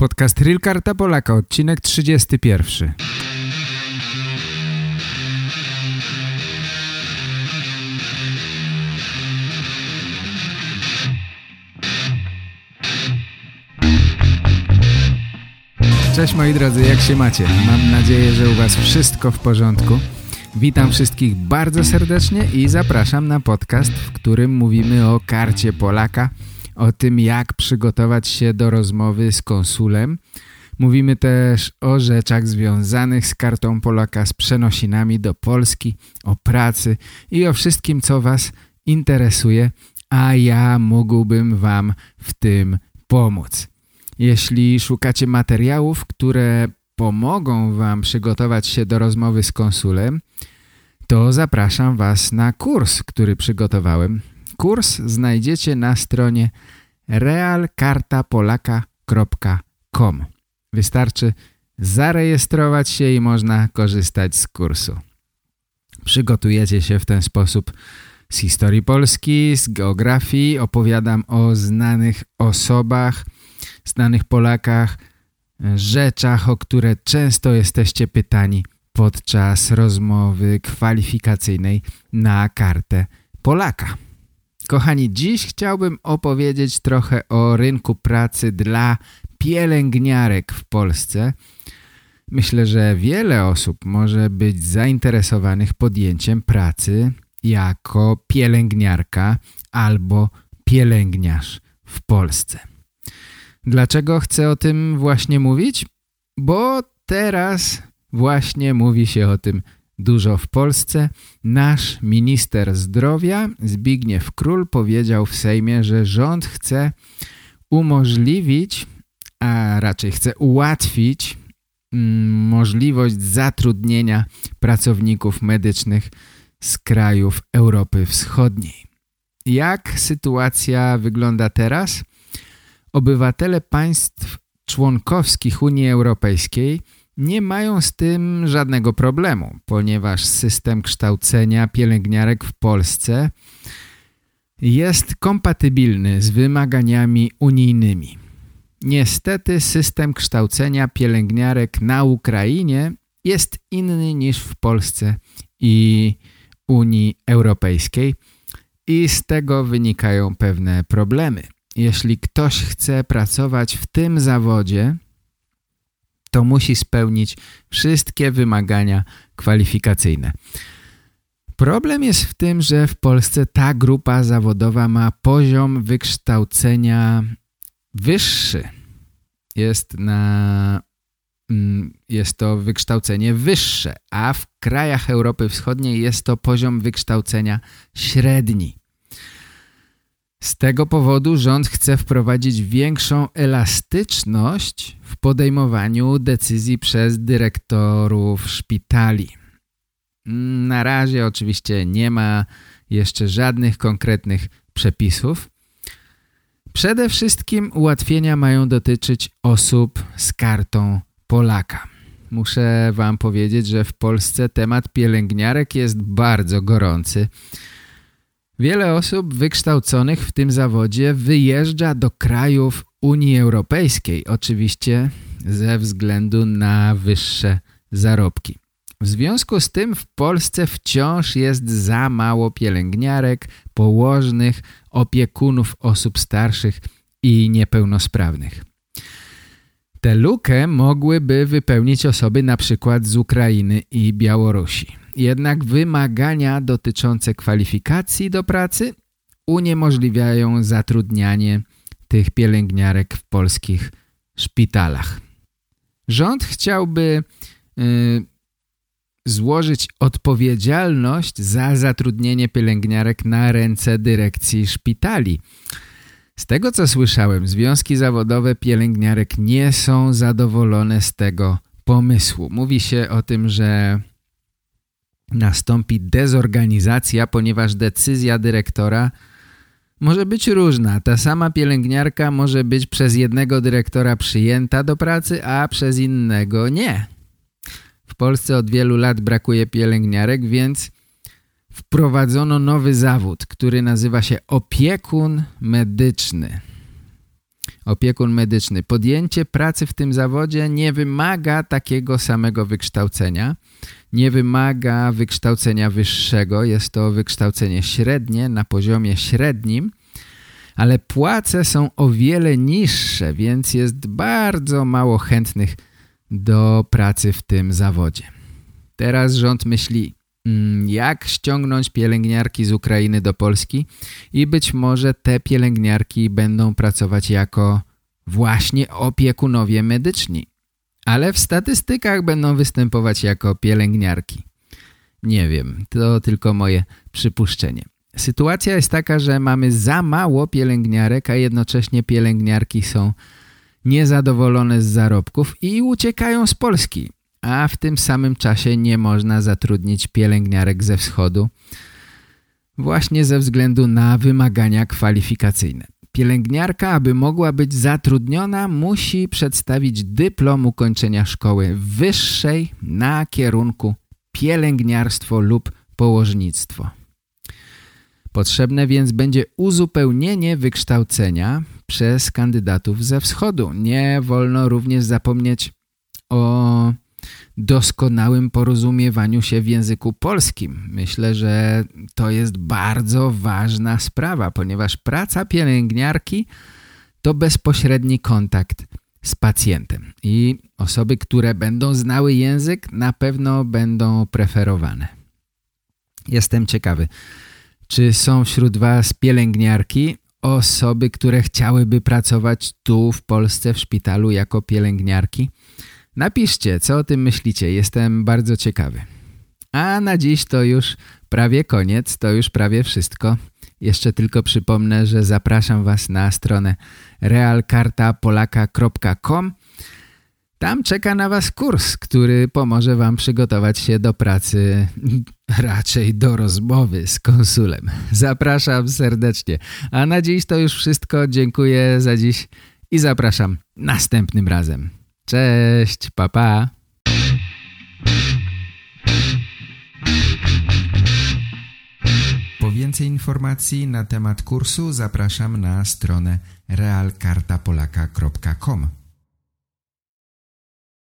Podcast Real Karta Polaka, odcinek 31. Cześć moi drodzy, jak się macie? Mam nadzieję, że u was wszystko w porządku. Witam wszystkich bardzo serdecznie i zapraszam na podcast, w którym mówimy o karcie Polaka – o tym, jak przygotować się do rozmowy z konsulem. Mówimy też o rzeczach związanych z kartą Polaka, z przenosinami do Polski, o pracy i o wszystkim, co Was interesuje, a ja mógłbym Wam w tym pomóc. Jeśli szukacie materiałów, które pomogą Wam przygotować się do rozmowy z konsulem, to zapraszam Was na kurs, który przygotowałem. Kurs znajdziecie na stronie realkartapolaka.com. Wystarczy zarejestrować się i można korzystać z kursu. Przygotujecie się w ten sposób z historii Polski, z geografii, opowiadam o znanych osobach, znanych Polakach, rzeczach, o które często jesteście pytani podczas rozmowy kwalifikacyjnej na kartę Polaka. Kochani, dziś chciałbym opowiedzieć trochę o rynku pracy dla pielęgniarek w Polsce. Myślę, że wiele osób może być zainteresowanych podjęciem pracy jako pielęgniarka albo pielęgniarz w Polsce. Dlaczego chcę o tym właśnie mówić? Bo teraz właśnie mówi się o tym dużo w Polsce, nasz minister zdrowia Zbigniew Król powiedział w Sejmie, że rząd chce umożliwić, a raczej chce ułatwić mm, możliwość zatrudnienia pracowników medycznych z krajów Europy Wschodniej. Jak sytuacja wygląda teraz? Obywatele państw członkowskich Unii Europejskiej nie mają z tym żadnego problemu, ponieważ system kształcenia pielęgniarek w Polsce jest kompatybilny z wymaganiami unijnymi. Niestety system kształcenia pielęgniarek na Ukrainie jest inny niż w Polsce i Unii Europejskiej i z tego wynikają pewne problemy. Jeśli ktoś chce pracować w tym zawodzie, to musi spełnić wszystkie wymagania kwalifikacyjne. Problem jest w tym, że w Polsce ta grupa zawodowa ma poziom wykształcenia wyższy. Jest, na, mm, jest to wykształcenie wyższe, a w krajach Europy Wschodniej jest to poziom wykształcenia średni. Z tego powodu rząd chce wprowadzić większą elastyczność w podejmowaniu decyzji przez dyrektorów szpitali. Na razie oczywiście nie ma jeszcze żadnych konkretnych przepisów. Przede wszystkim ułatwienia mają dotyczyć osób z kartą Polaka. Muszę wam powiedzieć, że w Polsce temat pielęgniarek jest bardzo gorący. Wiele osób wykształconych w tym zawodzie wyjeżdża do krajów Unii Europejskiej, oczywiście ze względu na wyższe zarobki. W związku z tym w Polsce wciąż jest za mało pielęgniarek, położnych, opiekunów osób starszych i niepełnosprawnych. Tę lukę mogłyby wypełnić osoby na przykład z Ukrainy i Białorusi. Jednak wymagania dotyczące kwalifikacji do pracy uniemożliwiają zatrudnianie tych pielęgniarek w polskich szpitalach. Rząd chciałby y, złożyć odpowiedzialność za zatrudnienie pielęgniarek na ręce dyrekcji szpitali. Z tego co słyszałem, związki zawodowe pielęgniarek nie są zadowolone z tego pomysłu. Mówi się o tym, że nastąpi dezorganizacja, ponieważ decyzja dyrektora może być różna. Ta sama pielęgniarka może być przez jednego dyrektora przyjęta do pracy, a przez innego nie. W Polsce od wielu lat brakuje pielęgniarek, więc wprowadzono nowy zawód, który nazywa się opiekun medyczny. opiekun medyczny. Podjęcie pracy w tym zawodzie nie wymaga takiego samego wykształcenia, nie wymaga wykształcenia wyższego, jest to wykształcenie średnie na poziomie średnim, ale płace są o wiele niższe, więc jest bardzo mało chętnych do pracy w tym zawodzie. Teraz rząd myśli, jak ściągnąć pielęgniarki z Ukrainy do Polski i być może te pielęgniarki będą pracować jako właśnie opiekunowie medyczni, ale w statystykach będą występować jako pielęgniarki. Nie wiem, to tylko moje przypuszczenie. Sytuacja jest taka, że mamy za mało pielęgniarek, a jednocześnie pielęgniarki są niezadowolone z zarobków i uciekają z Polski. A w tym samym czasie nie można zatrudnić pielęgniarek ze wschodu właśnie ze względu na wymagania kwalifikacyjne. Pielęgniarka, aby mogła być zatrudniona, musi przedstawić dyplom ukończenia szkoły wyższej na kierunku pielęgniarstwo lub położnictwo. Potrzebne więc będzie uzupełnienie wykształcenia przez kandydatów ze wschodu. Nie wolno również zapomnieć o doskonałym porozumiewaniu się w języku polskim. Myślę, że to jest bardzo ważna sprawa, ponieważ praca pielęgniarki to bezpośredni kontakt z pacjentem i osoby, które będą znały język na pewno będą preferowane. Jestem ciekawy, czy są wśród Was pielęgniarki, osoby, które chciałyby pracować tu w Polsce w szpitalu jako pielęgniarki? Napiszcie, co o tym myślicie, jestem bardzo ciekawy. A na dziś to już prawie koniec, to już prawie wszystko. Jeszcze tylko przypomnę, że zapraszam Was na stronę realkartapolaka.com tam czeka na Was kurs, który pomoże Wam przygotować się do pracy, raczej do rozmowy z konsulem. Zapraszam serdecznie. A na dziś to już wszystko. Dziękuję za dziś i zapraszam następnym razem. Cześć, papa. Pa. Po więcej informacji na temat kursu zapraszam na stronę realkartapolaka.com